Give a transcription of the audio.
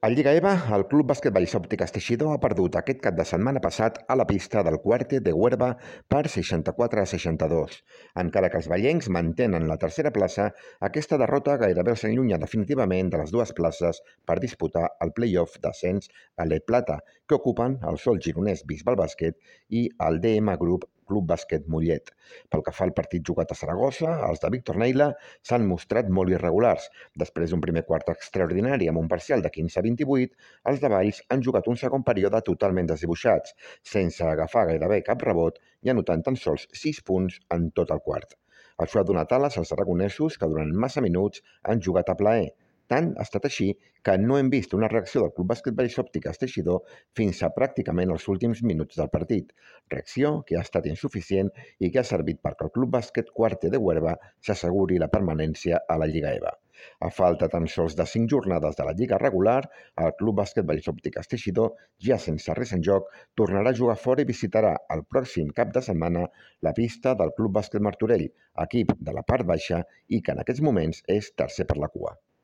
A Lliga EVA, el Club Bàsquet Òptiques Teixidor ha perdut aquest cap de setmana passat a la pista del Cuarte de Huerva per 64 a 62. Encara que els ballencs mantenen la tercera plaça, aquesta derrota gairebé els allunya definitivament de les dues places per disputar el play-off d'ascens a l'Et Plata, que ocupen el Sol Gironès Bisbal Bàsquet i el DM Group Club Bàsquet Mollet. Pel que fa al partit jugat a Saragossa, els de Víctor Neila s'han mostrat molt irregulars. Després d'un primer quart extraordinari amb un parcial de 15 a 28, els de Valls han jugat un segon període totalment desdibuixats, sense agafar gairebé cap rebot i anotant tan sols 6 punts en tot el quart. Això ha donat ales als aragonesos que durant massa minuts han jugat a plaer, tant ha estat així que no hem vist una reacció del Club Bàsquet Valls Òptiques Teixidor fins a pràcticament els últims minuts del partit. Reacció que ha estat insuficient i que ha servit perquè el Club Bàsquet Quarte de Huerva s'asseguri la permanència a la Lliga EVA. A falta tan sols de cinc jornades de la Lliga regular, el Club Bàsquet Valls Òptiques Teixidor, ja sense res en joc, tornarà a jugar fora i visitarà el pròxim cap de setmana la pista del Club Bàsquet Martorell, equip de la part baixa i que en aquests moments és tercer per la cua.